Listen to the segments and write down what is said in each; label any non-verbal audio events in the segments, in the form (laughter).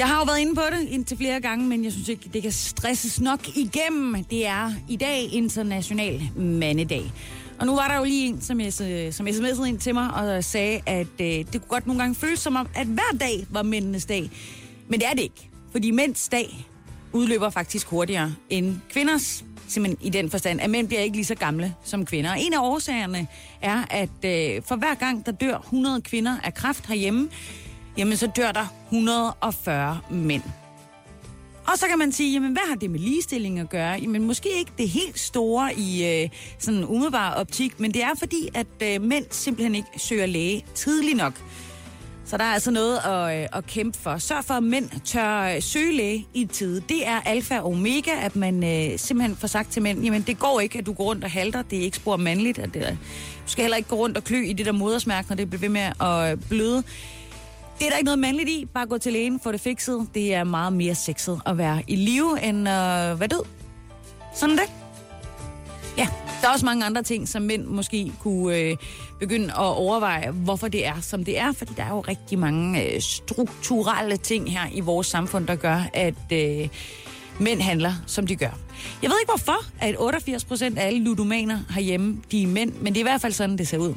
Jeg har jo været inde på det indtil flere gange, men jeg synes ikke, det kan stresses nok igennem. Det er i dag international mandedag. Og nu var der jo lige en, som, jeg, som sms'ede ind til mig og sagde, at øh, det kunne godt nogle gange føles som om, at hver dag var mændenes dag. Men det er det ikke. Fordi mænds dag udløber faktisk hurtigere end kvinders. Simpelthen i den forstand, at mænd bliver ikke lige så gamle som kvinder. Og en af årsagerne er, at øh, for hver gang der dør 100 kvinder af kræft herhjemme, jamen så dør der 140 mænd. Og så kan man sige, jamen hvad har det med ligestilling at gøre? Jamen måske ikke det helt store i øh, sådan umiddelbar optik, men det er fordi, at øh, mænd simpelthen ikke søger læge tidligt nok. Så der er altså noget at, øh, at kæmpe for. Sørg for, at mænd tør øh, søge læge i tide. Det er alfa og omega, at man øh, simpelthen får sagt til mænd, jamen det går ikke, at du går rundt og halter. Det er ikke spor mandligt. At det, du skal heller ikke gå rundt og klø i det der modersmærke, når det bliver ved med at øh, bløde. Det er der ikke noget mandligt i. Bare gå til lægen, få det fikset. Det er meget mere sexet at være i live, end øh, at være død. Sådan det. Ja, der er også mange andre ting, som mænd måske kunne øh, begynde at overveje, hvorfor det er, som det er. Fordi der er jo rigtig mange øh, strukturelle ting her i vores samfund, der gør, at øh, mænd handler, som de gør. Jeg ved ikke hvorfor, at 88 procent af alle ludomaner herhjemme, de er mænd, men det er i hvert fald sådan, det ser ud.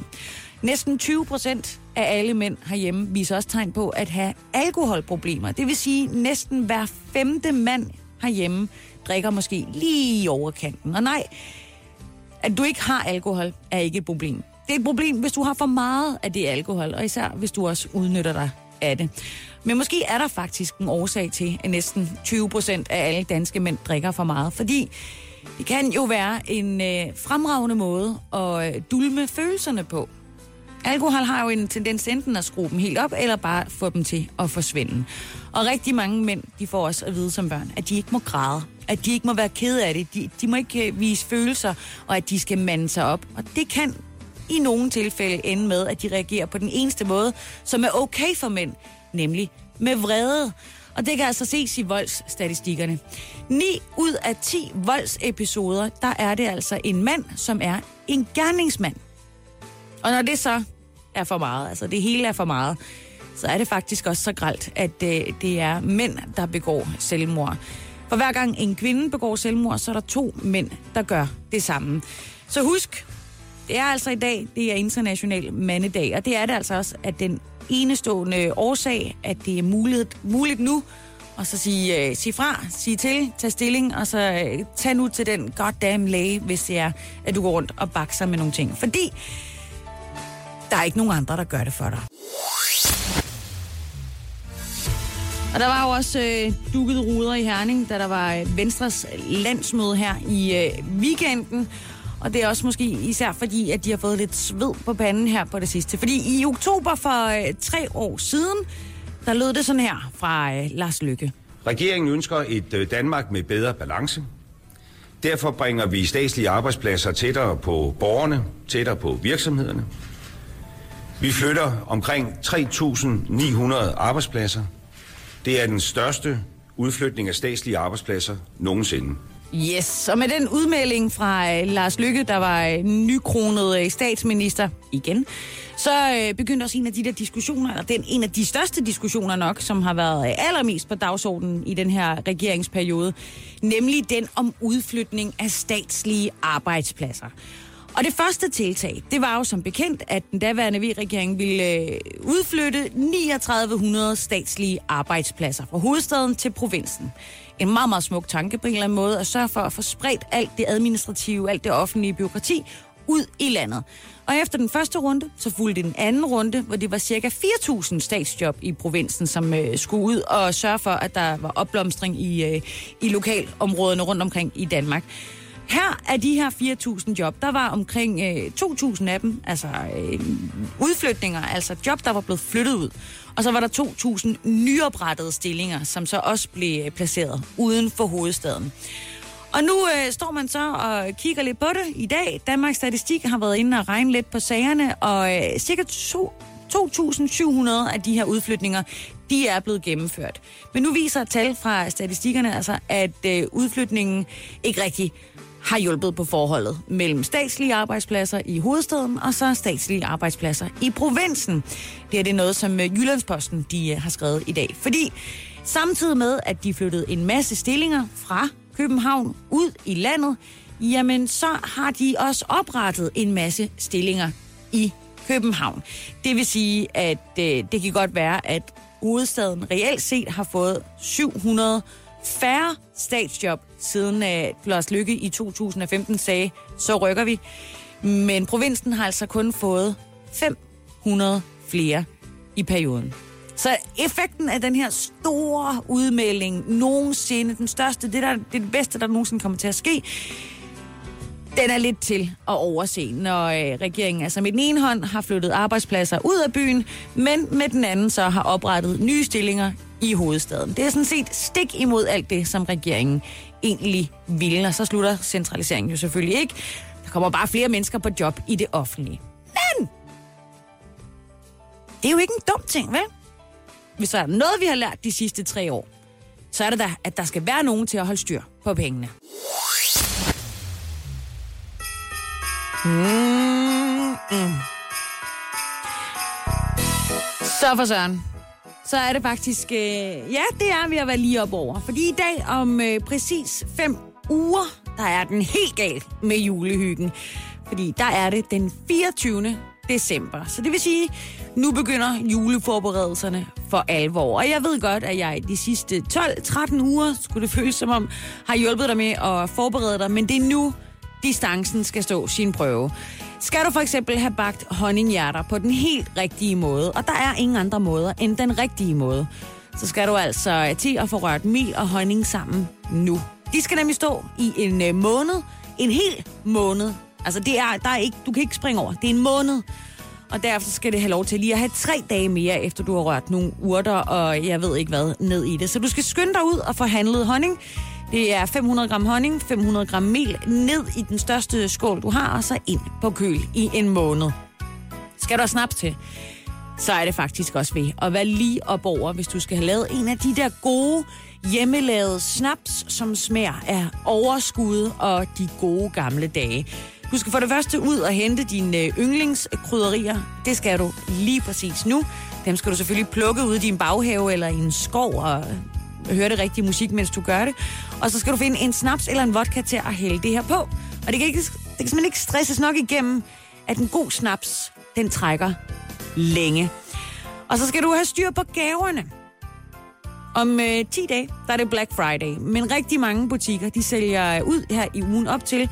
Næsten 20 procent af alle mænd herhjemme viser også tegn på at have alkoholproblemer. Det vil sige, at næsten hver femte mand herhjemme drikker måske lige i overkanten. Og nej, at du ikke har alkohol er ikke et problem. Det er et problem, hvis du har for meget af det alkohol, og især hvis du også udnytter dig af det. Men måske er der faktisk en årsag til, at næsten 20 procent af alle danske mænd drikker for meget. Fordi det kan jo være en øh, fremragende måde at øh, dulme følelserne på. Alkohol har jo en tendens enten at skrue dem helt op, eller bare få dem til at forsvinde. Og rigtig mange mænd, de får også at vide som børn, at de ikke må græde. At de ikke må være kede af det. De, de må ikke øh, vise følelser, og at de skal mande sig op. Og det kan i nogle tilfælde ende med, at de reagerer på den eneste måde, som er okay for mænd, nemlig med vrede. Og det kan altså ses i voldsstatistikkerne. 9 ud af 10 voldsepisoder, der er det altså en mand, som er en gerningsmand. Og når det så er for meget, altså det hele er for meget, så er det faktisk også så gralt, at øh, det er mænd, der begår selvmord. For hver gang en kvinde begår selvmord, så er der to mænd, der gør det samme. Så husk, det er altså i dag, det er international mandedag, og det er det altså også, at den enestående årsag, at det er muligt, muligt nu, og så sige, øh, sige fra, sige til, tag stilling, og så øh, tag nu til den goddamn læge, hvis det er, at du går rundt og bakser med nogle ting. Fordi der er ikke nogen andre, der gør det for dig. Og der var jo også øh, dukket ruder i Herning, da der var øh, Venstres landsmøde her i øh, weekenden. Og det er også måske især fordi, at de har fået lidt sved på panden her på det sidste. Fordi i oktober for øh, tre år siden, der lød det sådan her fra øh, Lars Lykke. Regeringen ønsker et øh, Danmark med bedre balance. Derfor bringer vi statslige arbejdspladser tættere på borgerne, tættere på virksomhederne. Vi flytter omkring 3.900 arbejdspladser. Det er den største udflytning af statslige arbejdspladser nogensinde. Yes, og med den udmelding fra øh, Lars Lykke, der var øh, nykronet øh, statsminister igen, så øh, begyndte også en af de der diskussioner, eller den, en af de største diskussioner nok, som har været øh, allermest på dagsordenen i den her regeringsperiode, nemlig den om udflytning af statslige arbejdspladser. Og det første tiltag, det var jo som bekendt, at den daværende V-regering ville øh, udflytte 3900 statslige arbejdspladser fra hovedstaden til provinsen. En meget, meget smuk tanke på en eller anden måde at sørge for at få spredt alt det administrative, alt det offentlige byråkrati ud i landet. Og efter den første runde, så fulgte den anden runde, hvor det var cirka 4.000 statsjob i provinsen, som øh, skulle ud og sørge for, at der var opblomstring i, øh, i lokalområderne rundt omkring i Danmark. Her er de her 4.000 job, der var omkring øh, 2.000 af dem, altså øh, udflytninger, altså job, der var blevet flyttet ud. Og så var der 2.000 nyoprettede stillinger, som så også blev øh, placeret uden for hovedstaden. Og nu øh, står man så og kigger lidt på det i dag. Danmarks Statistik har været inde og regne lidt på sagerne, og øh, cirka 2.700 af de her udflytninger, de er blevet gennemført. Men nu viser tal fra statistikkerne altså, at øh, udflytningen ikke rigtig har hjulpet på forholdet mellem statslige arbejdspladser i hovedstaden og så statslige arbejdspladser i provinsen. Det er det noget, som øh, Jyllandsposten de øh, har skrevet i dag. Fordi samtidig med, at de flyttede en masse stillinger fra København ud i landet, jamen så har de også oprettet en masse stillinger i København. Det vil sige, at øh, det kan godt være, at hovedstaden reelt set har fået 700 færre statsjob, siden øh, Lars Lykke i 2015 sagde, så rykker vi. Men provinsen har altså kun fået 500 flere i perioden. Så effekten af den her store udmelding nogensinde, den største, det, der, det, er det bedste, der nogensinde kommer til at ske, den er lidt til at overse, når øh, regeringen altså med den ene hånd har flyttet arbejdspladser ud af byen, men med den anden så har oprettet nye stillinger i hovedstaden. Det er sådan set stik imod alt det, som regeringen egentlig ville, og så slutter centraliseringen jo selvfølgelig ikke. Der kommer bare flere mennesker på job i det offentlige. Men det er jo ikke en dum ting, vel? Hvis der er noget, vi har lært de sidste tre år, så er det da, at der skal være nogen til at holde styr på pengene. Mm-mm. Så for søren. Så er det faktisk... Øh, ja, det er vi at være lige op over. Fordi i dag om øh, præcis fem uger, der er den helt galt med julehyggen. Fordi der er det den 24. december. Så det vil sige, nu begynder juleforberedelserne for alvor. Og jeg ved godt, at jeg de sidste 12-13 uger, skulle det føles som om, har hjulpet dig med at forberede dig. Men det er nu, distancen skal stå sin prøve. Skal du for eksempel have bagt honninghjerter på den helt rigtige måde, og der er ingen andre måder end den rigtige måde, så skal du altså til at få rørt mel og honning sammen nu. De skal nemlig stå i en øh, måned, en hel måned. Altså det er, der er ikke, du kan ikke springe over, det er en måned. Og derefter skal det have lov til lige at have tre dage mere, efter du har rørt nogle urter og jeg ved ikke hvad ned i det. Så du skal skynde dig ud og få handlet honning. Det er 500 gram honning, 500 gram mel ned i den største skål, du har, og så ind på køl i en måned. Skal du have snaps til, så er det faktisk også ved at være lige op over, hvis du skal have lavet en af de der gode hjemmelavede snaps, som smager af overskud og de gode gamle dage. Du skal for det første ud og hente dine øh, yndlingskrydderier. Det skal du lige præcis nu. Dem skal du selvfølgelig plukke ud i din baghave eller i en skov og høre det rigtige musik, mens du gør det. Og så skal du finde en snaps eller en vodka til at hælde det her på. Og det kan, ikke, det kan simpelthen ikke stresses nok igennem, at en god snaps, den trækker længe. Og så skal du have styr på gaverne. Om øh, 10 dage, der er det Black Friday. Men rigtig mange butikker, de sælger ud her i ugen op til.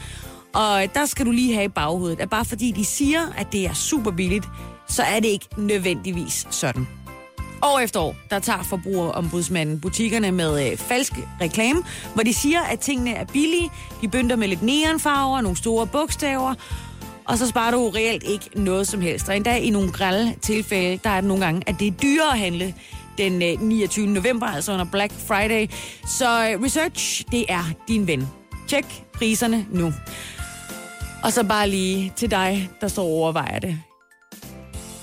Og der skal du lige have i baghovedet, at bare fordi de siger, at det er super billigt, så er det ikke nødvendigvis sådan. År efter år, der tager forbrugerombudsmanden butikkerne med øh, falsk reklame, hvor de siger, at tingene er billige, de bønder med lidt neonfarver, nogle store bogstaver, og så sparer du reelt ikke noget som helst. Og endda i nogle grælde tilfælde, der er det nogle gange, at det er dyrere at handle den øh, 29. november, altså under Black Friday. Så øh, research, det er din ven. Tjek priserne nu. Og så bare lige til dig, der står og overvejer det.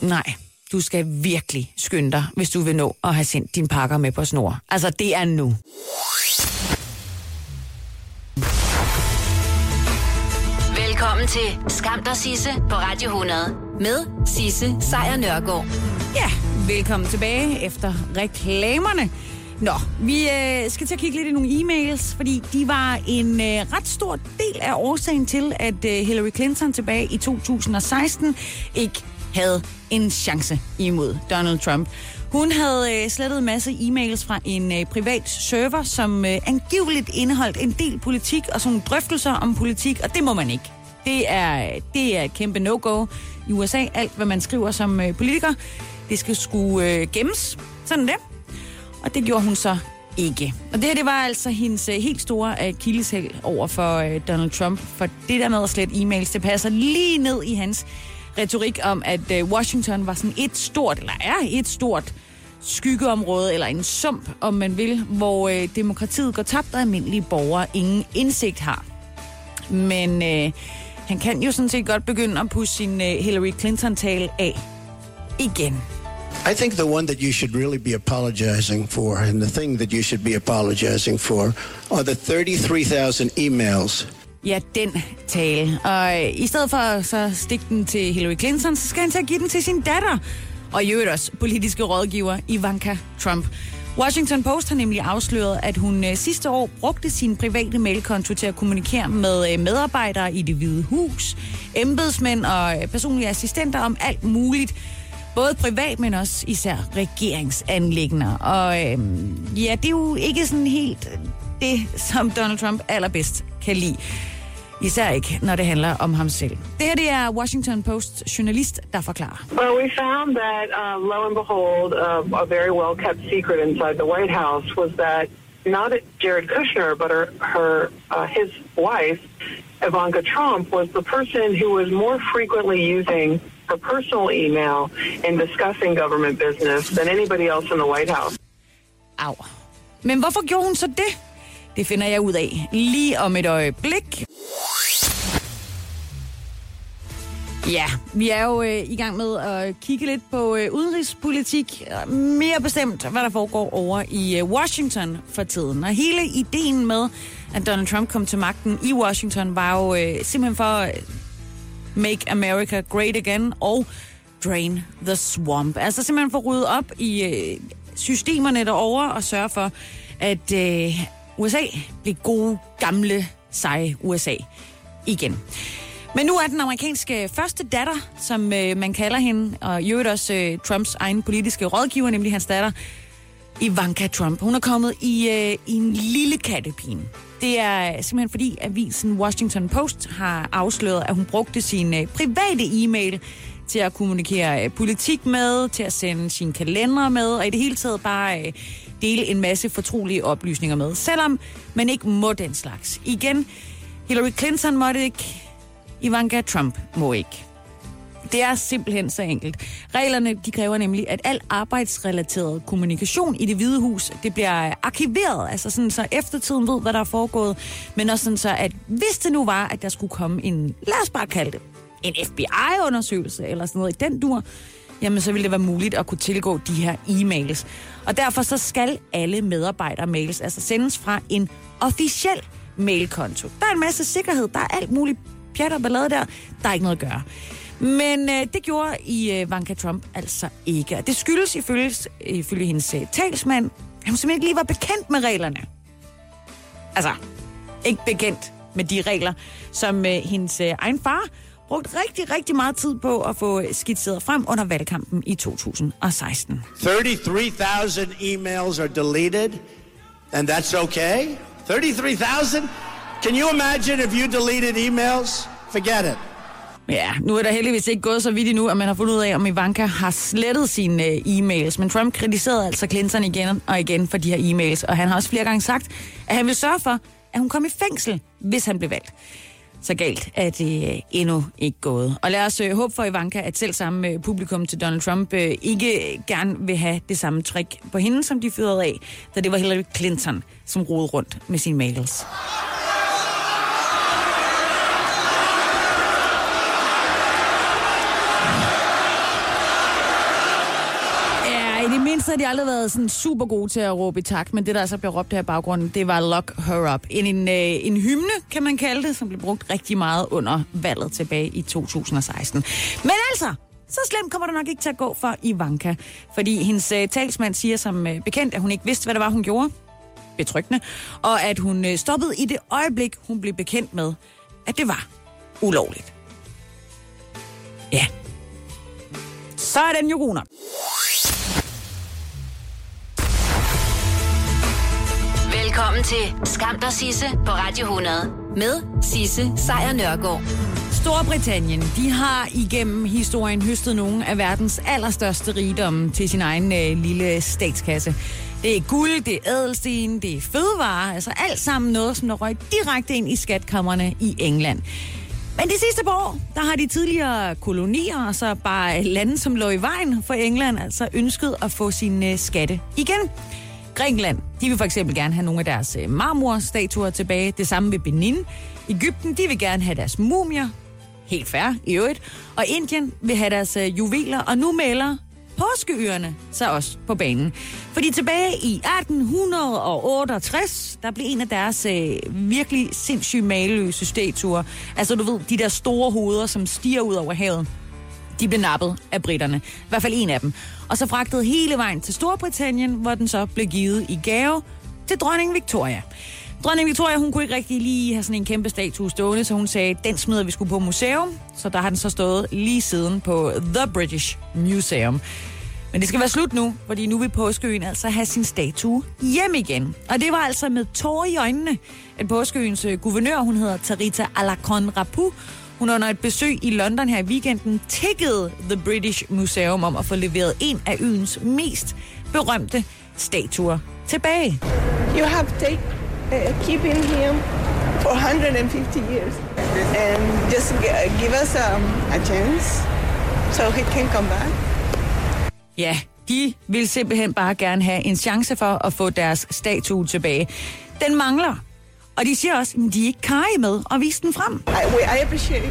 Nej, du skal virkelig skynde dig, hvis du vil nå at have sendt din pakker med på snor. Altså, det er nu. Velkommen til Skam der Sisse på Radio 100 med Sisse Sejr Nørgaard. Ja, velkommen tilbage efter reklamerne. Nå, vi øh, skal til at kigge lidt i nogle e-mails, fordi de var en øh, ret stor del af årsagen til, at øh, Hillary Clinton tilbage i 2016 ikke havde en chance imod Donald Trump. Hun havde øh, slettet en masse e-mails fra en øh, privat server, som øh, angiveligt indeholdt en del politik og sådan drøftelser om politik, og det må man ikke. Det er, det er et kæmpe no-go i USA. Alt, hvad man skriver som øh, politiker, det skal skulle øh, gemmes. Sådan det. Og det gjorde hun så ikke. Og det her, det var altså hendes øh, helt store akilleshæl over for øh, Donald Trump. For det der med at slette e-mails, det passer lige ned i hans retorik om, at øh, Washington var sådan et stort, eller er et stort skyggeområde, eller en sump, om man vil, hvor øh, demokratiet går tabt, og almindelige borgere ingen indsigt har. Men øh, han kan jo sådan set godt begynde at pusse sin øh, Hillary Clinton-tale af igen. I think the one that you should really be apologizing for, and the thing that you should be apologizing for, are the 33,000 emails Ja, den tale. Og øh, i stedet for at så stikke den til Hillary Clinton, så skal han til at give den til sin datter. Og i øvrigt også politiske rådgiver Ivanka Trump. Washington Post har nemlig afsløret, at hun øh, sidste år brugte sin private mailkonto til at kommunikere med øh, medarbejdere i det hvide hus, embedsmænd og øh, personlige assistenter om alt muligt. Både privat, men også især regeringsanlæggende. Og øh, ja, det er jo ikke sådan helt det, som Donald Trump allerbedst kan lide. Især ikke, når det handler om ham selv. Det her det er Washington Post journalist, der forklarer. Well, we found that, um, lo and behold, uh, a very well kept secret inside the White House was that not Jared Kushner, but her, her uh, his wife, Ivanka Trump, was the person who was more frequently using her personal email in discussing government business than anybody else in the White House. Au. Men hvorfor gjorde hun så det? Det finder jeg ud af lige om et øjeblik. Ja, vi er jo øh, i gang med at kigge lidt på øh, udenrigspolitik. Mere bestemt, hvad der foregår over i øh, Washington for tiden. Og hele ideen med, at Donald Trump kom til magten i Washington, var jo øh, simpelthen for at øh, make America great again og drain the swamp. Altså simpelthen for at rydde op i øh, systemerne derovre og sørge for, at øh, USA bliver gode, gamle, seje USA igen. Men nu er den amerikanske første datter, som øh, man kalder hende, og i øvrigt også øh, Trumps egen politiske rådgiver, nemlig hans datter, Ivanka Trump. Hun er kommet i, øh, i en lille kattepine. Det er simpelthen fordi, avisen Washington Post har afsløret, at hun brugte sin øh, private e-mail til at kommunikere øh, politik med, til at sende sine kalender med, og i det hele taget bare øh, dele en masse fortrolige oplysninger med. Selvom man ikke må den slags. Igen, Hillary Clinton måtte ikke, Ivanka Trump må ikke. Det er simpelthen så enkelt. Reglerne de kræver nemlig, at al arbejdsrelateret kommunikation i det hvide hus, det bliver arkiveret, altså sådan så eftertiden ved, hvad der er foregået, men også sådan så, at hvis det nu var, at der skulle komme en, lad os bare kalde det, en FBI-undersøgelse eller sådan noget i den dur, jamen så vil det være muligt at kunne tilgå de her e-mails. Og derfor så skal alle medarbejder-mails altså sendes fra en officiel mailkonto. Der er en masse sikkerhed, der er alt muligt pjat og ballade der. Der er ikke noget at gøre. Men øh, det gjorde i øh, Vanka Trump altså ikke. Og det skyldes ifølge, ifølge hendes øh, talsmand, at hun simpelthen ikke lige var bekendt med reglerne. Altså, ikke bekendt med de regler, som øh, hendes øh, egen far brugt rigtig, rigtig meget tid på at få skitseret frem under valgkampen i 2016. 33,000 emails are deleted, and that's okay? 33,000? Can you imagine if you deleted emails? Forget it. Ja, nu er der heldigvis ikke gået så vidt endnu, at man har fundet ud af, om Ivanka har slettet sine øh, e-mails. Men Trump kritiserede altså Clinton igen og igen for de her e-mails, og han har også flere gange sagt, at han vil sørge for, at hun kommer i fængsel, hvis han bliver valgt. Så galt er det øh, endnu ikke gået. Og lad os øh, håbe for Ivanka, at selv samme øh, publikum til Donald Trump øh, ikke gerne vil have det samme trick på hende, som de fyrede af, da det var Hillary Clinton, som rode rundt med sine mails. Så har de aldrig været sådan super gode til at råbe i takt, men det, der altså blev råbt her i baggrunden, det var Lock Her Up. En, en, øh, en hymne, kan man kalde det, som blev brugt rigtig meget under valget tilbage i 2016. Men altså, så slemt kommer det nok ikke til at gå for Ivanka, fordi hendes øh, talsmand siger som øh, bekendt, at hun ikke vidste, hvad det var, hun gjorde. Betryggende. Og at hun øh, stoppede i det øjeblik, hun blev bekendt med, at det var ulovligt. Ja. Så er den jo god nok. Velkommen til Skam der Sisse på Radio 100 med Sisse Sejr Nørgaard. Storbritannien, de har igennem historien høstet nogle af verdens allerstørste rigdomme til sin egen øh, lille statskasse. Det er guld, det er ædelsten, det er fødevarer, altså alt sammen noget, som der røg direkte ind i skatkammerne i England. Men de sidste par år, der har de tidligere kolonier, og altså bare lande, som lå i vejen for England, altså ønsket at få sine øh, skatte igen. Grækenland, de vil for eksempel gerne have nogle af deres øh, marmorstatuer tilbage. Det samme med Benin. Ægypten, de vil gerne have deres mumier. Helt fair, i øvrigt. Og Indien vil have deres øh, juveler, og nu melder påskeøerne så også på banen. Fordi tilbage i 1868, der blev en af deres øh, virkelig sindssygt maløse statuer, altså du ved, de der store hoveder, som stiger ud over havet, de blev nappet af britterne. I hvert fald en af dem. Og så fragtet hele vejen til Storbritannien, hvor den så blev givet i gave til dronning Victoria. Dronning Victoria, hun kunne ikke rigtig lige have sådan en kæmpe statue stående, så hun sagde, den smider vi skulle på museum. Så der har den så stået lige siden på The British Museum. Men det skal være slut nu, fordi nu vil påskeøen altså have sin statue hjem igen. Og det var altså med tårer i øjnene, at påskeøens øh, guvernør, hun hedder Tarita Alakon Rapu, hun under et besøg i London her i weekenden tikkede The British Museum om at få leveret en af øens mest berømte statuer tilbage. You have take, uh, keeping him for 150 years and just g- give us um, a chance so he can come back. Ja, de vil simpelthen bare gerne have en chance for at få deres statue tilbage. Den mangler. Og de siger også, at de er ikke karige med at vise den frem. I, we, I appreciate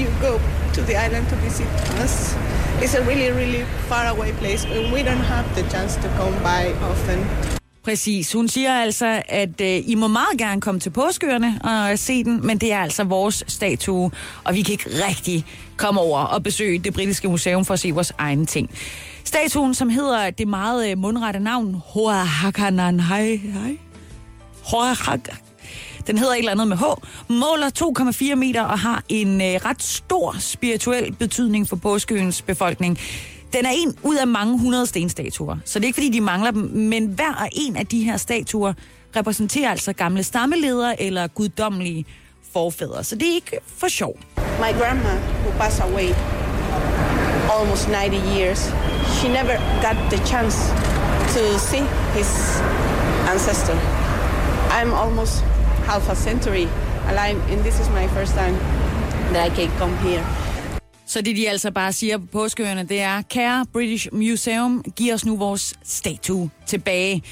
you go to the island to visit us. It's a really, really far away place and we don't have the chance to come by often. Præcis. Hun siger altså, at øh, I må meget gerne komme til påskeøerne og se den, men det er altså vores statue, og vi kan ikke rigtig komme over og besøge det britiske museum for at se vores egne ting. Statuen, som hedder det meget øh, mundrette navn, Hoa Hakananhai, Hoahak. Den hedder et eller andet med H. Måler 2,4 meter og har en øh, ret stor spirituel betydning for påskeøens befolkning. Den er en ud af mange hundrede stenstatuer, så det er ikke fordi, de mangler dem, men hver og en af de her statuer repræsenterer altså gamle stammeledere eller guddommelige forfædre, så det er ikke for sjov. My grandma, who passed away almost 90 years, she never got the chance to see his ancestor. I'm almost half a century alive, and this is my first time that I can come here. Så det de altså bare siger på påskeøerne, det er, kære British Museum, giv os nu vores statue tilbage.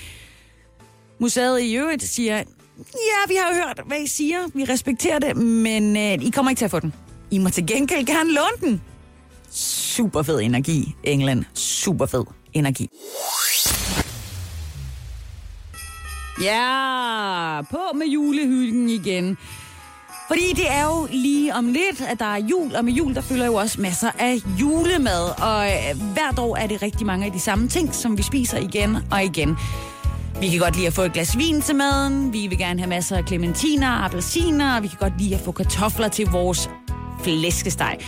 Museet i øvrigt siger, ja, vi har hørt, hvad I siger, vi respekterer det, men øh, I kommer ikke til at få den. I må til gengæld gerne låne den. Super fed energi, England. Super fed energi. Ja, på med julehylden igen. Fordi det er jo lige om lidt, at der er jul, og med jul, der følger jo også masser af julemad. Og øh, hvert år er det rigtig mange af de samme ting, som vi spiser igen og igen. Vi kan godt lide at få et glas vin til maden, vi vil gerne have masser af clementiner og appelsiner, og vi kan godt lide at få kartofler til vores flæskesteg.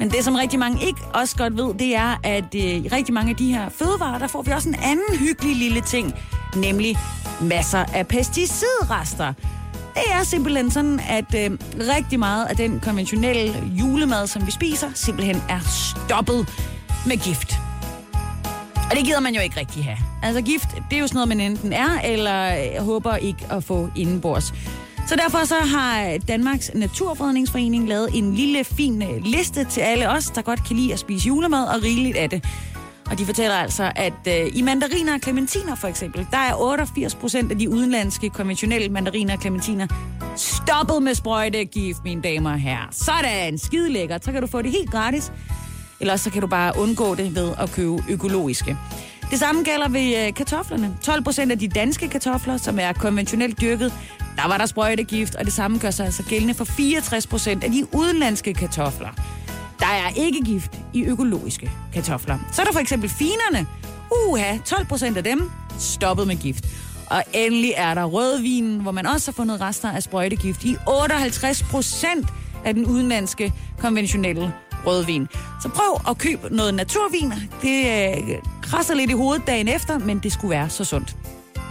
Men det, som rigtig mange ikke også godt ved, det er, at øh, i rigtig mange af de her fødevarer, der får vi også en anden hyggelig lille ting, nemlig masser af pesticidrester. Det er simpelthen sådan, at øh, rigtig meget af den konventionelle julemad, som vi spiser, simpelthen er stoppet med gift. Og det gider man jo ikke rigtig have. Altså gift, det er jo sådan noget, man enten er, eller øh, håber ikke at få indenbords. Så derfor så har Danmarks Naturfredningsforening lavet en lille fin øh, liste til alle os, der godt kan lide at spise julemad og rigeligt af det. Og de fortæller altså, at øh, i mandariner og clementiner for eksempel, der er 88 procent af de udenlandske konventionelle mandariner og clementiner stoppet med sprøjtegift, mine damer og herrer. Sådan, skide lækkert. Så kan du få det helt gratis. Eller så kan du bare undgå det ved at købe økologiske. Det samme gælder ved øh, kartoflerne. 12 procent af de danske kartofler, som er konventionelt dyrket, der var der sprøjtegift, og det samme gør sig altså gældende for 64 procent af de udenlandske kartofler. Der er ikke gift i økologiske kartofler. Så er der for eksempel finerne. Uha, 12 procent af dem stoppet med gift. Og endelig er der rødvinen, hvor man også har fundet rester af sprøjtegift i 58 procent af den udenlandske konventionelle rødvin. Så prøv at købe noget naturvin. Det øh, krasser lidt i hovedet dagen efter, men det skulle være så sundt.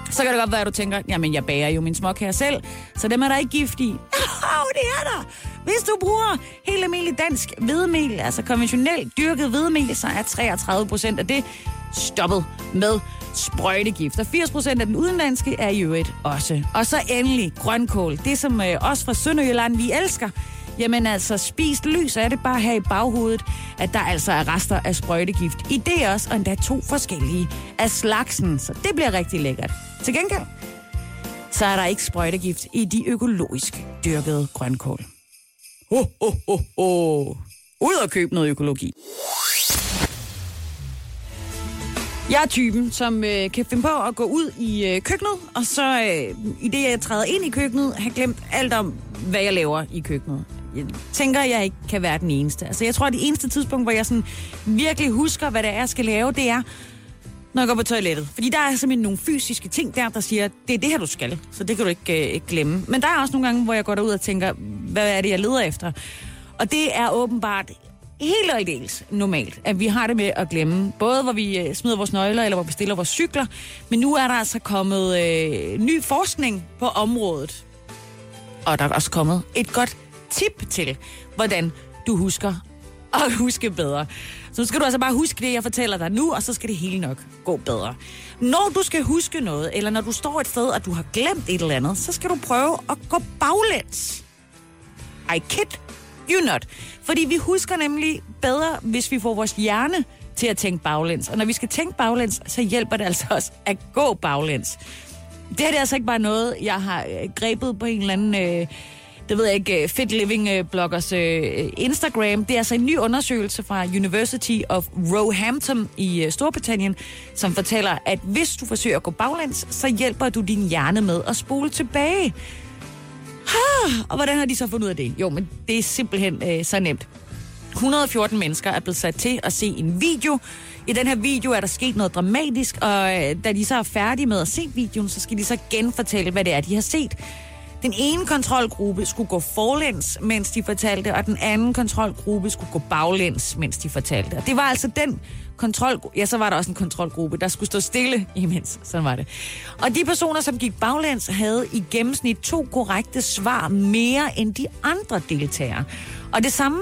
Så kan det godt være, at du tænker, jamen jeg bager jo min småkager selv, så dem er der ikke gift i. (laughs) Oh, det er der! Hvis du bruger helt almindelig dansk hvedemel, altså konventionelt dyrket hvedemel, så er 33 procent af det stoppet med sprøjtegift. Og 80 procent af den udenlandske er i øvrigt også. Og så endelig grønkål. Det, som øh, os fra Sønderjylland, vi elsker jamen altså spist lys er det bare her i baghovedet, at der altså er rester af sprøjtegift. I det også, og endda to forskellige af slagsen, så det bliver rigtig lækkert. Til gengæld, så er der ikke sprøjtegift i de økologisk dyrkede grønkål. Ho, ho, ho, ho. Ud og købe noget økologi. Jeg er typen, som øh, kan finde på at gå ud i øh, køkkenet, og så øh, i det, jeg træder ind i køkkenet, har glemt alt om, hvad jeg laver i køkkenet. Jeg tænker, at jeg ikke kan være den eneste. Altså, jeg tror, at det eneste tidspunkt, hvor jeg sådan virkelig husker, hvad det er, jeg skal lave, det er, når jeg går på toilettet. Fordi der er simpelthen nogle fysiske ting der, der siger, det er det her, du skal. Så det kan du ikke, øh, ikke glemme. Men der er også nogle gange, hvor jeg går derud og tænker, hvad er det, jeg leder efter? Og det er åbenbart helt og aldeles normalt, at vi har det med at glemme. Både hvor vi øh, smider vores nøgler, eller hvor vi stiller vores cykler. Men nu er der altså kommet øh, ny forskning på området. Og der er også kommet et godt tip til, hvordan du husker at (laughs) huske bedre. Så nu skal du altså bare huske det, jeg fortæller dig nu, og så skal det hele nok gå bedre. Når du skal huske noget, eller når du står et sted, og du har glemt et eller andet, så skal du prøve at gå baglæns. I kid you not. Fordi vi husker nemlig bedre, hvis vi får vores hjerne til at tænke baglæns. Og når vi skal tænke baglæns, så hjælper det altså også at gå baglæns. Det her det er altså ikke bare noget, jeg har øh, grebet på en eller anden... Øh, det ved jeg ikke, øh, Fit Living øh, bloggers øh, Instagram. Det er altså en ny undersøgelse fra University of Roehampton i Storbritannien, som fortæller, at hvis du forsøger at gå baglæns, så hjælper du din hjerne med at spole tilbage. Ha, og hvordan har de så fundet ud af det? Jo, men det er simpelthen øh, så nemt. 114 mennesker er blevet sat til at se en video. I den her video er der sket noget dramatisk, og da de så er færdige med at se videoen, så skal de så genfortælle, hvad det er, de har set. Den ene kontrolgruppe skulle gå forlæns, mens de fortalte, og den anden kontrolgruppe skulle gå baglæns, mens de fortalte. Og det var altså den kontrol... Ja, så var der også en kontrolgruppe, der skulle stå stille imens. Sådan var det. Og de personer, som gik baglæns, havde i gennemsnit to korrekte svar mere end de andre deltagere. Og det samme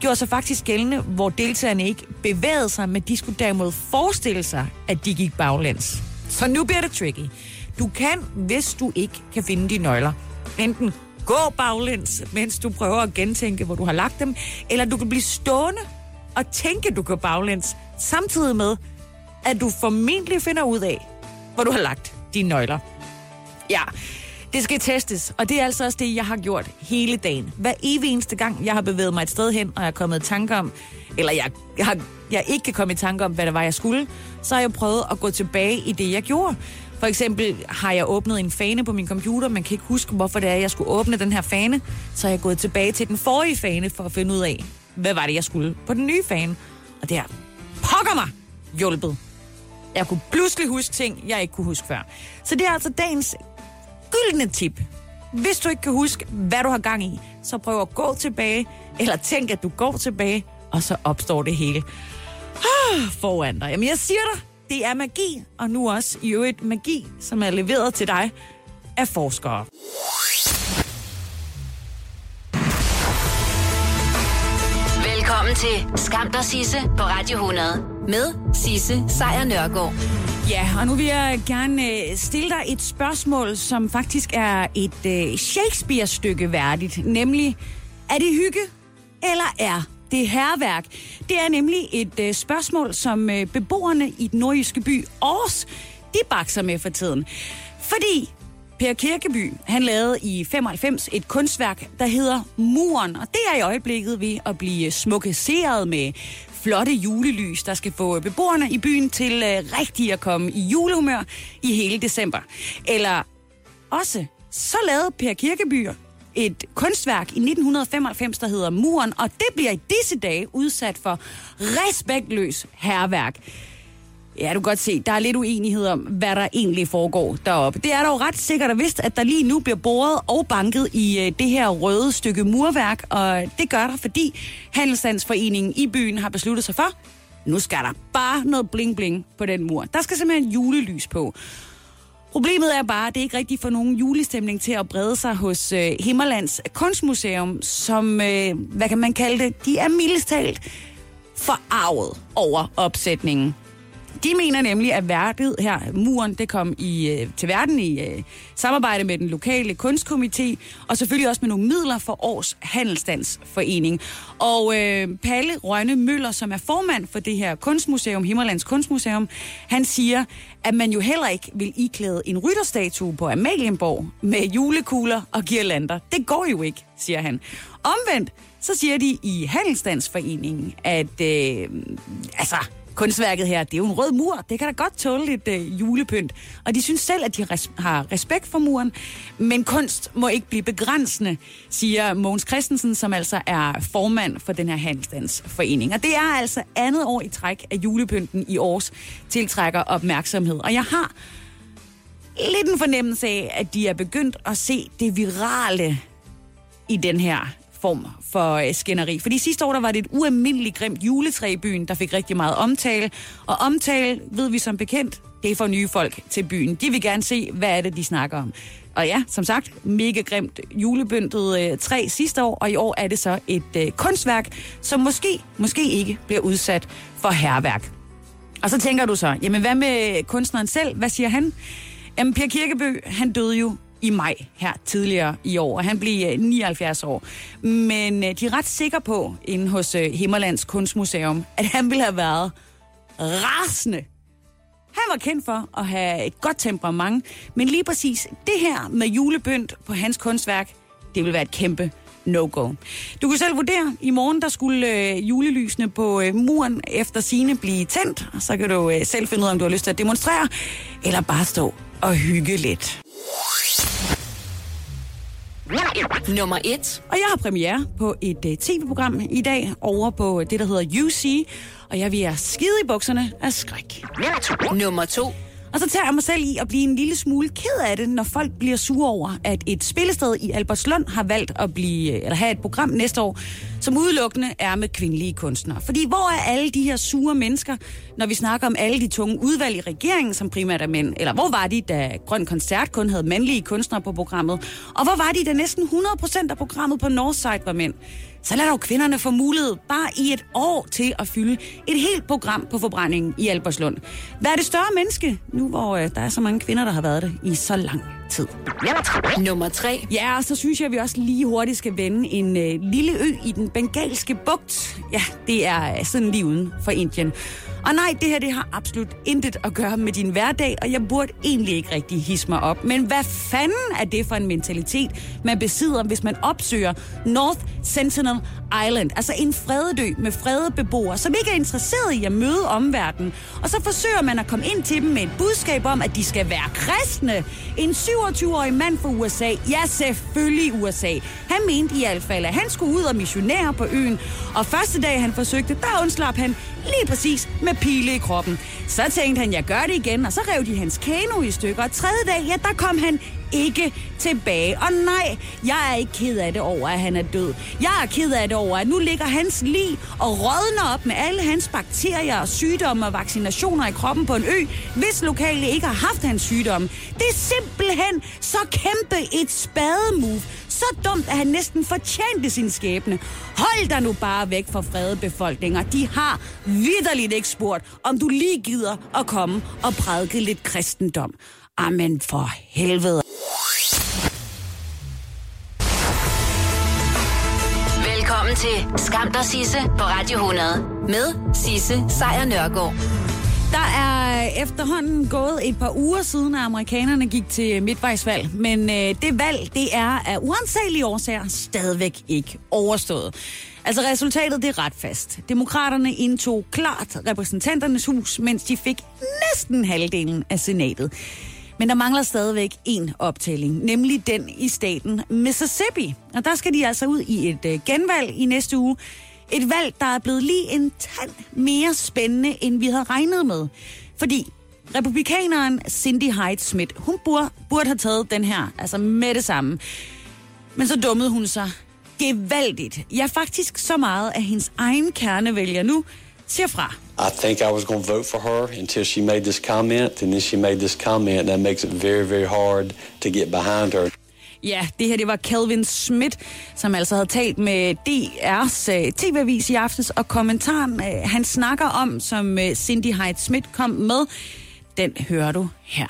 gjorde sig faktisk gældende, hvor deltagerne ikke bevægede sig, men de skulle derimod forestille sig, at de gik baglæns. Så nu bliver det tricky. Du kan, hvis du ikke kan finde de nøgler, enten gå baglæns, mens du prøver at gentænke, hvor du har lagt dem, eller du kan blive stående og tænke, du går baglæns, samtidig med, at du formentlig finder ud af, hvor du har lagt dine nøgler. Ja, det skal testes, og det er altså også det, jeg har gjort hele dagen. Hver evig eneste gang, jeg har bevæget mig et sted hen, og jeg er kommet i tanke om, eller jeg, jeg, har, jeg ikke kan komme i tanke om, hvad det var, jeg skulle, så har jeg prøvet at gå tilbage i det, jeg gjorde. For eksempel har jeg åbnet en fane på min computer, man kan ikke huske, hvorfor det er, jeg skulle åbne den her fane. Så har jeg gået tilbage til den forrige fane for at finde ud af, hvad var det, jeg skulle på den nye fane. Og det har pokker mig hjulpet. Jeg kunne pludselig huske ting, jeg ikke kunne huske før. Så det er altså dagens gyldne tip. Hvis du ikke kan huske, hvad du har gang i, så prøv at gå tilbage, eller tænk, at du går tilbage, og så opstår det hele ah, foran dig. Jamen, jeg siger dig, det er magi, og nu også i øvrigt magi, som er leveret til dig af forskere. Velkommen til Skam der Sisse på Radio 100 med Sisse Sejr Nørgaard. Ja, og nu vil jeg gerne øh, stille dig et spørgsmål, som faktisk er et øh, Shakespeare-stykke værdigt. Nemlig, er det hygge, eller er det herværk? Det er nemlig et øh, spørgsmål, som øh, beboerne i den nordjyske by Aarhus, de bakser med for tiden. Fordi Per Kirkeby, han lavede i 95 et kunstværk, der hedder Muren, og det er i øjeblikket ved at blive smukkeseret med flotte julelys, der skal få beboerne i byen til øh, rigtig at komme i julehumør i hele december. Eller også, så lavede Per Kirkeby et kunstværk i 1995, der hedder Muren, og det bliver i disse dage udsat for respektløs herværk. Ja, du kan godt se, der er lidt uenighed om, hvad der egentlig foregår deroppe. Det er dog ret sikkert og vist, at der lige nu bliver boret og banket i øh, det her røde stykke murværk, og det gør der, fordi Handelsstandsforeningen i byen har besluttet sig for, nu skal der bare noget bling-bling på den mur. Der skal simpelthen julelys på. Problemet er bare, at det ikke rigtig får nogen julestemning til at brede sig hos øh, Himmerlands Kunstmuseum, som, øh, hvad kan man kalde det, de er mildest talt forarvet over opsætningen. De mener nemlig, at værket her, muren, det kom i, øh, til verden i øh, samarbejde med den lokale kunstkomité, og selvfølgelig også med nogle midler for Års Handelsstandsforening. Og øh, Palle Rønne Møller, som er formand for det her kunstmuseum, Himmerlands Kunstmuseum, han siger, at man jo heller ikke vil iklæde en rytterstatue på Amalienborg med julekugler og girlander. Det går jo ikke, siger han. Omvendt, så siger de i Handelsstandsforeningen, at øh, altså, kunstværket her, det er jo en rød mur. Det kan da godt tåle lidt øh, julepynt. Og de synes selv, at de res- har respekt for muren. Men kunst må ikke blive begrænsende, siger Mogens Christensen, som altså er formand for den her handelsstandsforening. Og det er altså andet år i træk, at julepynten i års tiltrækker opmærksomhed. Og jeg har lidt en fornemmelse af, at de er begyndt at se det virale i den her form for øh, skænderi. Fordi sidste år der var det et ualmindeligt grimt juletræ i byen, der fik rigtig meget omtale. Og omtale, ved vi som bekendt, det er for nye folk til byen. De vil gerne se, hvad er det, de snakker om. Og ja, som sagt, mega grimt julebøntet øh, træ sidste år, og i år er det så et øh, kunstværk, som måske, måske ikke bliver udsat for herværk. Og så tænker du så, jamen hvad med kunstneren selv? Hvad siger han? Jamen, Per Kirkeby, han døde jo i maj her tidligere i år, og han blev øh, 79 år. Men øh, de er ret sikre på, inde hos øh, Himmerlands Kunstmuseum, at han ville have været rasende. Han var kendt for at have et godt temperament, men lige præcis det her med julebønt på hans kunstværk, det vil være et kæmpe no-go. Du kan selv vurdere, i morgen der skulle øh, julelysene på øh, muren efter sine blive tændt, så kan du øh, selv finde ud af, om du har lyst til at demonstrere, eller bare stå og hygge lidt. Nummer 1. Og jeg har premiere på et uh, tv-program i dag over på det, der hedder UC, og jeg vil skide i bukserne af skræk. Nummer 2. Og så tager jeg mig selv i at blive en lille smule ked af det, når folk bliver sure over, at et spillested i Albertslund har valgt at blive, øh, eller have et program næste år, som udelukkende er med kvindelige kunstnere. Fordi hvor er alle de her sure mennesker, når vi snakker om alle de tunge udvalg i regeringen, som primært er mænd? Eller hvor var de, da Grøn Koncert kun havde mandlige kunstnere på programmet? Og hvor var de, da næsten 100% af programmet på Northside var mænd? Så lad dog kvinderne få mulighed bare i et år til at fylde et helt program på forbrændingen i Albertslund. Hvad er det større menneske, nu hvor øh, der er så mange kvinder, der har været det i så lang tid? Nummer 3. Ja, og så synes jeg, at vi også lige hurtigt skal vende en øh, lille ø i den bengalske bugt. Ja, det er øh, sådan lige uden for Indien. Og nej, det her det har absolut intet at gøre med din hverdag, og jeg burde egentlig ikke rigtig hisse mig op. Men hvad fanden er det for en mentalitet, man besidder, hvis man opsøger North Sentinel Island? Altså en frededø med fredede beboere, som ikke er interesseret i at møde omverdenen. Og så forsøger man at komme ind til dem med et budskab om, at de skal være kristne. En 27-årig mand fra USA, ja selvfølgelig USA. Han mente i hvert fald, at han skulle ud og missionere på øen. Og første dag han forsøgte, der undslap han lige præcis med pile i kroppen. Så tænkte han, jeg gør det igen, og så rev de hans kano i stykker. Og tredje dag, ja, der kom han ikke tilbage. Og nej, jeg er ikke ked af det over, at han er død. Jeg er ked af det over, at nu ligger hans lig og rådner op med alle hans bakterier og sygdomme og vaccinationer i kroppen på en ø, hvis lokale ikke har haft hans sygdomme. Det er simpelthen så kæmpe et spademove. Så dumt, at han næsten fortjente sin skæbne. Hold dig nu bare væk fra fredede befolkninger. De har vidderligt ikke spurgt, om du lige gider at komme og prædike lidt kristendom. Amen for helvede. Til Skam og Sisse på Radio 100 med Sisse Sejr Nørgaard. Der er efterhånden gået et par uger siden, at amerikanerne gik til midtvejsvalg. Men øh, det valg, det er af uansagelige årsager stadigvæk ikke overstået. Altså resultatet, det er ret fast. Demokraterne indtog klart repræsentanternes hus, mens de fik næsten halvdelen af senatet. Men der mangler stadigvæk en optælling, nemlig den i staten Mississippi. Og der skal de altså ud i et øh, genvalg i næste uge. Et valg, der er blevet lige en tand mere spændende, end vi havde regnet med. Fordi republikaneren Cindy Hyde Smith, hun burde, burde have taget den her, altså med det samme. Men så dummede hun sig gevaldigt. Ja, faktisk så meget, at hendes egen kernevælger nu siger fra. I think I was going to vote for her until she made this comment, and then she made this comment, and that makes it very, very hard to get behind her. Ja, det her det var Kelvin Schmidt, som altså havde talt med DR's uh, tv-avis i aftes, og kommentaren, uh, han snakker om, som uh, Cindy Hyde Schmidt kom med, den hører du her.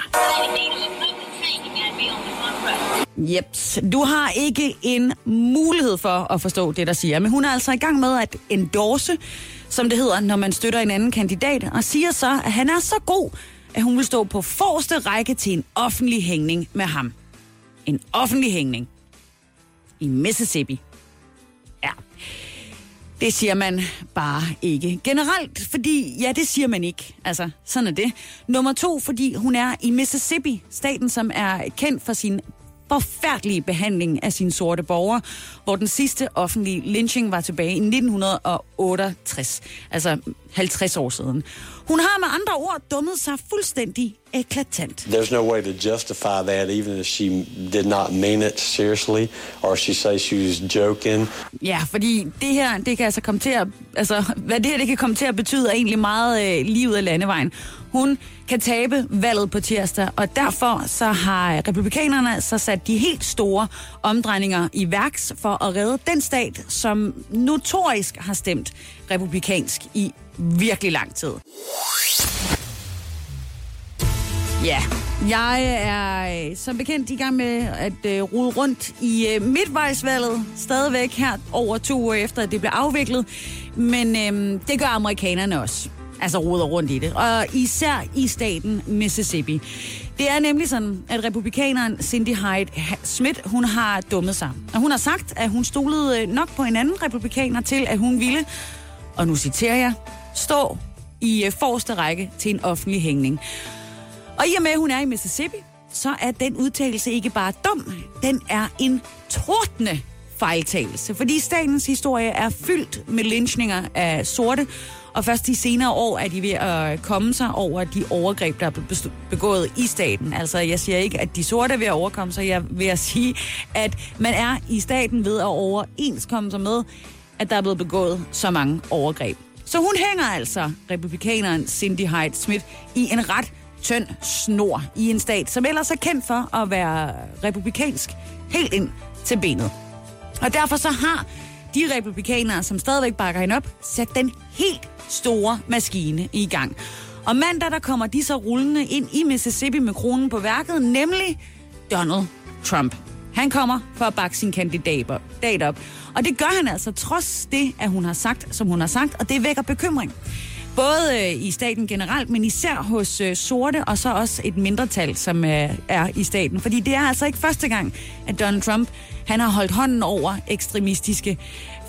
Jeps, du har ikke en mulighed for at forstå det, der siger. Men hun er altså i gang med at endorse, som det hedder, når man støtter en anden kandidat, og siger så, at han er så god, at hun vil stå på forreste række til en offentlig hængning med ham. En offentlig hængning. I Mississippi. Ja. Det siger man bare ikke generelt, fordi ja, det siger man ikke. Altså, sådan er det. Nummer to, fordi hun er i Mississippi, staten, som er kendt for sin forfærdelige behandling af sine sorte borgere, hvor den sidste offentlige lynching var tilbage i 1968, altså 50 år siden. Hun har med andre ord dummet sig fuldstændig eklatant. There's no way to justify that, even if she did not mean it seriously, or she says she was joking. Ja, fordi det her, det kan altså komme til at, altså, hvad det her det kan komme til at betyde, er egentlig meget øh, livet af landevejen. Hun kan tabe valget på tirsdag, og derfor så har republikanerne så sat de helt store omdrejninger i værks for at redde den stat, som notorisk har stemt republikansk i virkelig lang tid. Ja, jeg er øh, som bekendt i gang med at øh, rode rundt i øh, midtvejsvalget, stadigvæk her over to år efter, at det blev afviklet. Men øh, det gør amerikanerne også. Altså roder rundt i det. Og især i staten Mississippi. Det er nemlig sådan, at republikaneren Cindy Hyde Smith, hun har dummet sig. Og hun har sagt, at hun stolede øh, nok på en anden republikaner til, at hun ville, og nu citerer jeg, stå i øh, forreste række til en offentlig hængning. Og i og med, at hun er i Mississippi, så er den udtalelse ikke bare dum, den er en tordne fejltagelse. Fordi statens historie er fyldt med lynchninger af sorte, og først de senere år er de ved at komme sig over de overgreb, der er blevet begået i staten. Altså, jeg siger ikke, at de sorte er ved at overkomme sig. Jeg vil at sige, at man er i staten ved at overenskomme sig med, at der er blevet begået så mange overgreb. Så hun hænger altså republikaneren Cindy Hyde Smith i en ret tynd snor i en stat, som ellers er kendt for at være republikansk helt ind til benet. Og derfor så har de republikanere, som stadigvæk bakker hende op, sat den helt store maskine i gang. Og mandag, der kommer de så rullende ind i Mississippi med kronen på værket, nemlig Donald Trump. Han kommer for at bakke sin kandidat op. Og det gør han altså trods det, at hun har sagt, som hun har sagt, og det vækker bekymring. Både øh, i staten generelt, men især hos øh, sorte, og så også et mindretal, som øh, er i staten. Fordi det er altså ikke første gang, at Donald Trump han har holdt hånden over ekstremistiske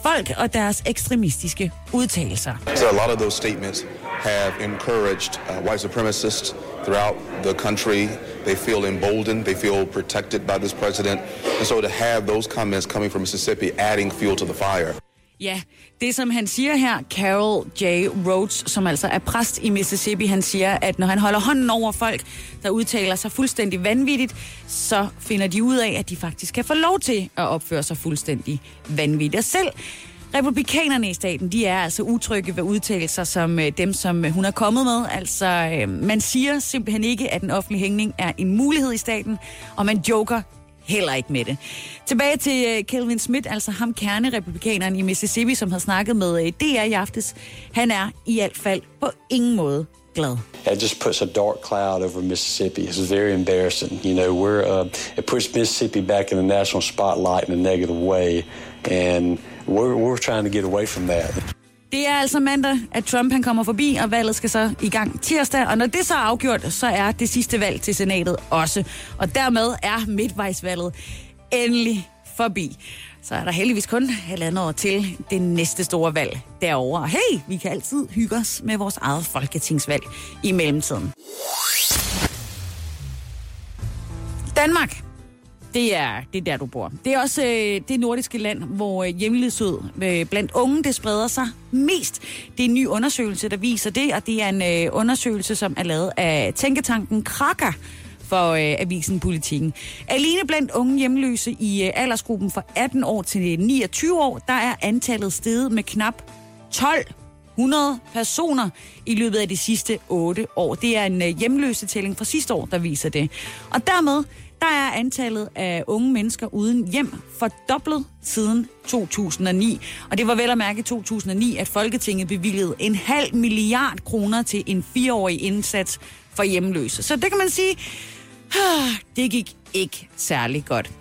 folk og deres ekstremistiske udtalelser. So a lot of those statements have encouraged uh, white supremacists throughout the country. They feel emboldened, they feel protected by this president. And so to have those comments coming from Mississippi adding fuel to the fire. Ja, det som han siger her, Carol J. Rhodes, som altså er præst i Mississippi, han siger, at når han holder hånden over folk, der udtaler sig fuldstændig vanvittigt, så finder de ud af, at de faktisk kan få lov til at opføre sig fuldstændig vanvittigt. Og selv Republikanerne i staten, de er altså utrygge ved udtalelser som øh, dem, som øh, hun er kommet med. Altså, øh, man siger simpelthen ikke, at en offentlig hængning er en mulighed i staten, og man joker heller ikke med det. Tilbage til øh, Kelvin Smith, altså ham kernerepublikaneren i Mississippi, som har snakket med øh, DR i aftes. Han er i hvert fald på ingen måde glad. It just puts a dark cloud over Mississippi. It's very embarrassing. You know, we're uh, it puts Mississippi back in the national spotlight in a negative way, and we're we're trying to get away from that. Det er altså mandag, at Trump han kommer forbi, og valget skal så i gang tirsdag. Og når det så er afgjort, så er det sidste valg til senatet også. Og dermed er midtvejsvalget endelig forbi. Så er der heldigvis kun halvandet år til det næste store valg derovre. Og hey, vi kan altid hygge os med vores eget folketingsvalg i mellemtiden. Danmark det er, det er der, du bor. Det er også øh, det nordiske land, hvor øh, hjemløshed øh, blandt unge, det spreder sig mest. Det er en ny undersøgelse, der viser det, og det er en øh, undersøgelse, som er lavet af Tænketanken Kraka for øh, avisen Politikken. Alene blandt unge hjemløse i øh, aldersgruppen fra 18 år til øh, 29 år, der er antallet steget med knap 12 100 personer i løbet af de sidste 8 år. Det er en øh, hjemløse tælling fra sidste år, der viser det. Og dermed der er antallet af unge mennesker uden hjem fordoblet siden 2009. Og det var vel at mærke i 2009, at Folketinget bevilgede en halv milliard kroner til en fireårig indsats for hjemløse. Så det kan man sige, (sighs) det gik ikke særlig godt.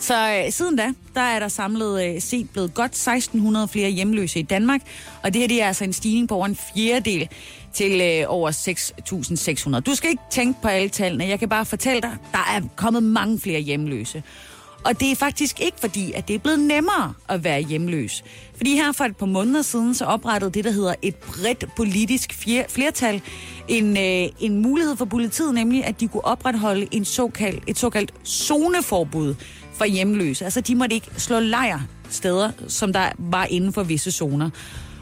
Så øh, siden da, der er der samlet øh, set blevet godt 1600 flere hjemløse i Danmark, og det her det er altså en stigning på over en fjerdedel til øh, over 6.600. Du skal ikke tænke på alle tallene, jeg kan bare fortælle dig, der er kommet mange flere hjemløse. Og det er faktisk ikke fordi, at det er blevet nemmere at være hjemløs. Fordi her for et par måneder siden, så oprettede det, der hedder et bredt politisk flertal, en, øh, en mulighed for politiet, nemlig at de kunne opretholde en såkaldt, et såkaldt zoneforbud for hjemløse. Altså, de måtte ikke slå lejr steder, som der var inden for visse zoner.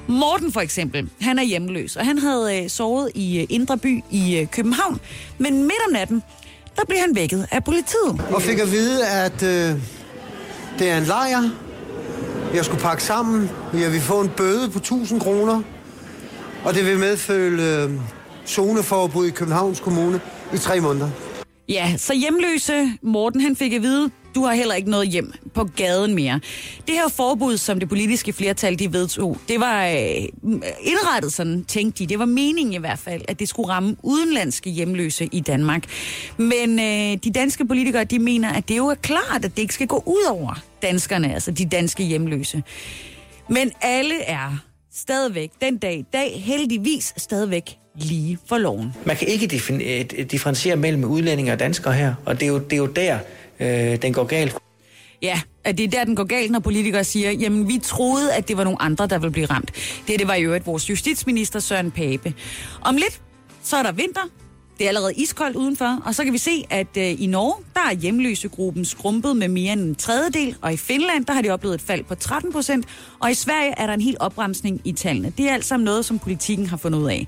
Morten for eksempel, han er hjemløs, og han havde øh, sovet i øh, Indre By i øh, København. Men midt om natten, der blev han vækket af politiet. Og fik at vide, at øh, det er en lejr. Jeg skulle pakke sammen. Jeg vil få en bøde på 1000 kroner. Og det vil medfølge øh, zoneforbud i Københavns Kommune i tre måneder. Ja, så hjemløse Morten, han fik at vide, du har heller ikke noget hjem på gaden mere. Det her forbud, som det politiske flertal de vedtog, det var øh, indrettet sådan, tænkte de. Det var meningen i hvert fald, at det skulle ramme udenlandske hjemløse i Danmark. Men øh, de danske politikere, de mener, at det jo er klart, at det ikke skal gå ud over danskerne, altså de danske hjemløse. Men alle er stadigvæk den dag i dag heldigvis stadigvæk lige for loven. Man kan ikke differentiere mellem udlændinge og danskere her, og det er jo, det er jo der, øh, den går galt. Ja, at det er der, den går galt, når politikere siger, jamen vi troede, at det var nogle andre, der ville blive ramt. Det, det var jo et vores justitsminister Søren Pape. Om lidt, så er der vinter. Det er allerede iskoldt udenfor, og så kan vi se, at øh, i Norge, der er hjemløsegruppen skrumpet med mere end en tredjedel, og i Finland, der har de oplevet et fald på 13 procent, og i Sverige er der en helt opbremsning i tallene. Det er alt sammen noget, som politikken har fundet ud af.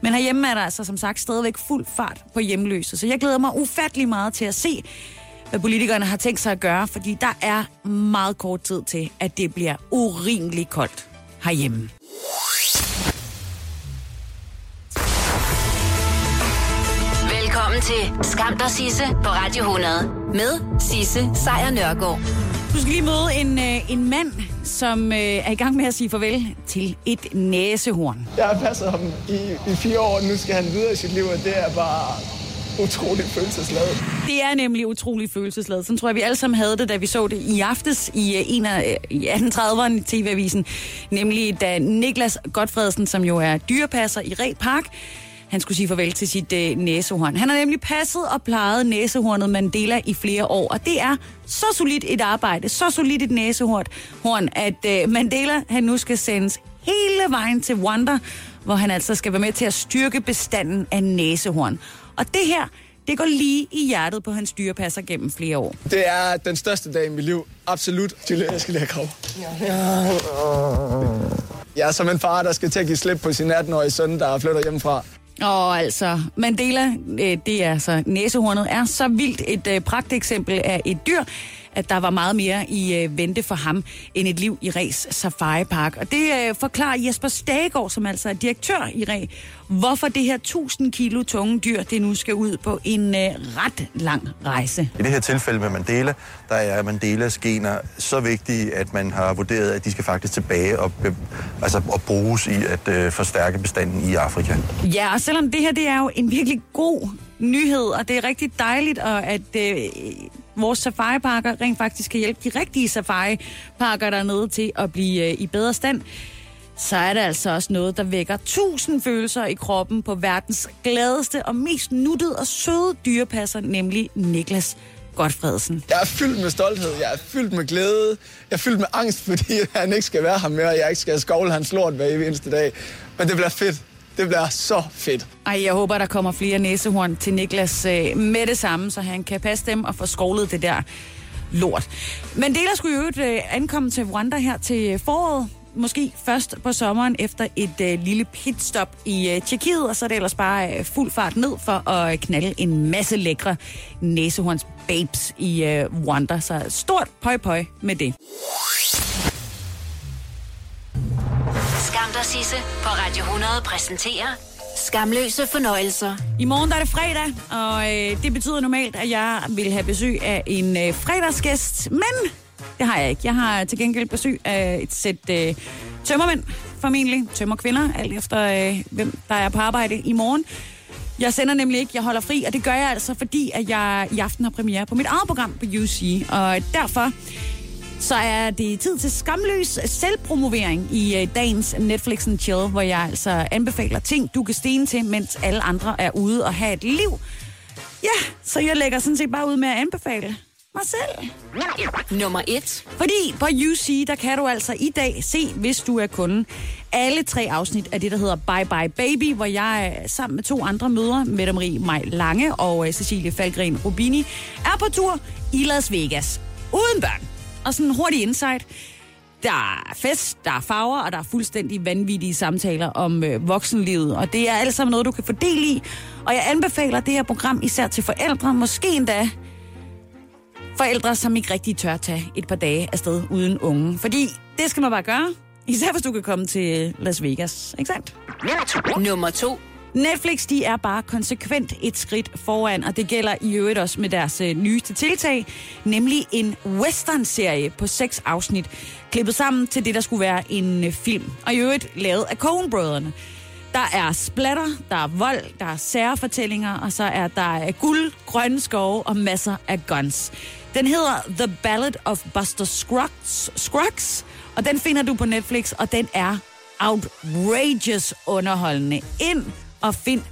Men herhjemme er der altså som sagt stadigvæk fuld fart på hjemløse, så jeg glæder mig ufattelig meget til at se, hvad politikerne har tænkt sig at gøre, fordi der er meget kort tid til, at det bliver urimeligt koldt herhjemme. Velkommen til Skam der Sisse på Radio 100 med Sisse Sejr Nørgaard. Du skal lige møde en, øh, en mand, som øh, er i gang med at sige farvel til et næsehorn. Jeg har passet ham i, i fire år, og nu skal han videre i sit liv, og det er bare utroligt følelsesladet. Det er nemlig utroligt følelsesladet. Sådan tror jeg, vi alle sammen havde det, da vi så det i aftes i, øh, en af, øh, i 1830'erne i TV-avisen. Nemlig da Niklas Godfredsen, som jo er dyrepasser i Red Park, han skulle sige farvel til sit øh, næsehorn. Han har nemlig passet og plejet næsehornet Mandela i flere år, og det er så solidt et arbejde, så solidt et næsehorn, at øh, Mandela han nu skal sendes hele vejen til Wanda, hvor han altså skal være med til at styrke bestanden af næsehorn. Og det her, det går lige i hjertet på hans dyrepasser gennem flere år. Det er den største dag i mit liv. Absolut. Jeg skal lige have krav. Jeg er som en far, der skal til at give slip på sin 18-årige søn, der flytter hjemmefra. Og altså, Mandela, øh, det er altså næsehornet, er så vildt et øh, pragteksempel af et dyr, at der var meget mere i øh, vente for ham end et liv i Res Safari Park. Og det øh, forklarer Jesper Stagård, som altså er direktør i Ræ, hvorfor det her 1000 kilo tunge dyr, det nu skal ud på en øh, ret lang rejse. I det her tilfælde med Mandela, der er Mandelas gener så vigtige, at man har vurderet, at de skal faktisk tilbage og, altså, og bruges i at øh, forstærke bestanden i Afrika. Ja, og selvom det her det er jo en virkelig god nyhed, og det er rigtig dejligt, og at øh, vores safariparker rent faktisk kan hjælpe de rigtige safariparker dernede til at blive øh, i bedre stand, så er det altså også noget, der vækker tusind følelser i kroppen på verdens gladeste og mest nuttede og søde dyrepasser, nemlig Niklas Godfredsen. Jeg er fyldt med stolthed, jeg er fyldt med glæde, jeg er fyldt med angst, (laughs) fordi han ikke skal være her mere, og jeg ikke skal skovle hans lort hver eneste dag. Men det bliver fedt. Det bliver så fedt. Ej, jeg håber, der kommer flere næsehorn til Niklas øh, med det samme, så han kan passe dem og få skovlet det der lort. Men det skulle jo øh, ankomme til Rwanda her til foråret. Måske først på sommeren efter et øh, lille pitstop i øh, Tjekkiet, og så er det ellers bare øh, fuld fart ned for at øh, knalde en masse lækre næsehorns babes i øh, Rwanda. Så stort pøj pøj med det. Skam dig, Sisse, på Radio 100 præsenterer Skamløse fornøjelser. I morgen der er det fredag, og øh, det betyder normalt, at jeg vil have besøg af en øh, fredagsgæst, men det har jeg ikke. Jeg har til gengæld besøg af et sæt øh, tømmermænd, formentlig tømmerkvinder, alt efter øh, hvem der er på arbejde i morgen. Jeg sender nemlig ikke, jeg holder fri, og det gør jeg altså, fordi at jeg i aften har premiere på mit eget program på UC, og derfor så er det tid til skamløs selvpromovering i øh, dagens Netflix and Chill, hvor jeg altså anbefaler ting, du kan stene til, mens alle andre er ude og have et liv. Ja, så jeg lægger sådan set bare ud med at anbefale mig selv. Nummer et. Fordi på UC, der kan du altså i dag se, hvis du er kunde, alle tre afsnit af det, der hedder Bye Bye Baby, hvor jeg øh, sammen med to andre mødre, Mette Marie Maj Lange og øh, Cecilie Falgren Rubini, er på tur i Las Vegas. Uden børn. Og sådan en hurtig insight. Der er fest, der er farver, og der er fuldstændig vanvittige samtaler om øh, voksenlivet. Og det er alt sammen noget, du kan få del i. Og jeg anbefaler det her program især til forældre, måske endda forældre, som ikke rigtig tør tage et par dage afsted uden unge. Fordi det skal man bare gøre. Især hvis du kan komme til Las Vegas, ikke sandt? Nummer to. Netflix, de er bare konsekvent et skridt foran, og det gælder i øvrigt også med deres øh, nyeste tiltag, nemlig en western-serie på seks afsnit, klippet sammen til det, der skulle være en øh, film, og i øvrigt lavet af Coen-brødrene. Der er splatter, der er vold, der er særfortællinger, og så er der øh, guld, grønne skove og masser af guns. Den hedder The Ballad of Buster Scruggs, Scruggs og den finder du på Netflix, og den er outrageous underholdende. Ind og find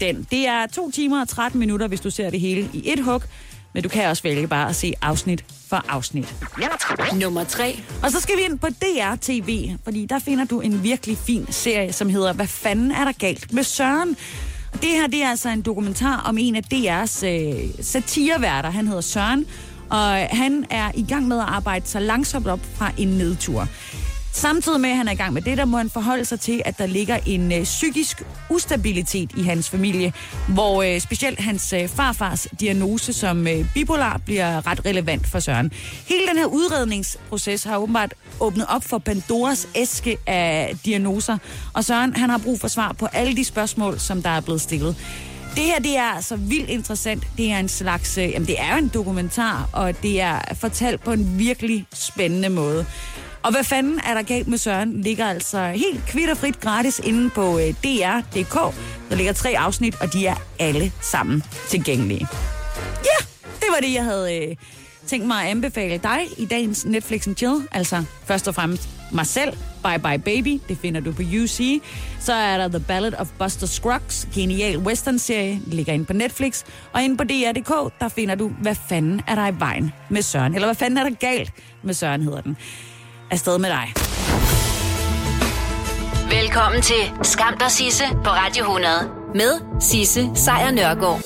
den. Det er to timer og 13 minutter, hvis du ser det hele i et hug, men du kan også vælge bare at se afsnit for afsnit. Nummer tre. Og så skal vi ind på DR TV, fordi der finder du en virkelig fin serie, som hedder Hvad fanden er der galt med Søren? Det her det er altså en dokumentar om en af DR's øh, satireværter. Han hedder Søren, og han er i gang med at arbejde sig langsomt op fra en nedtur. Samtidig med, at han er i gang med det, der må han forholde sig til, at der ligger en øh, psykisk ustabilitet i hans familie, hvor øh, specielt hans øh, farfars diagnose som øh, bipolar bliver ret relevant for Søren. Hele den her udredningsproces har åbenbart åbnet op for Pandoras æske af diagnoser, og Søren han har brug for svar på alle de spørgsmål, som der er blevet stillet. Det her, det er altså vildt interessant. Det er en slags, øh, jamen det er jo en dokumentar, og det er fortalt på en virkelig spændende måde. Og hvad fanden er der galt med Søren, ligger altså helt kvitterfrit gratis inde på øh, dr.dk. Der ligger tre afsnit, og de er alle sammen tilgængelige. Ja, det var det, jeg havde øh, tænkt mig at anbefale dig i dagens Netflix and Chill. Altså først og fremmest mig selv, Bye Bye Baby, det finder du på UC. Så er der The Ballad of Buster Scruggs, genial western-serie, ligger inde på Netflix. Og inde på DR.dk, der finder du, hvad fanden er der i vejen med Søren. Eller hvad fanden er der galt med Søren, hedder den. Afsted med dig. Velkommen til Skam der Sisse på Radio 100 med Sisse Sejr Nørgaard.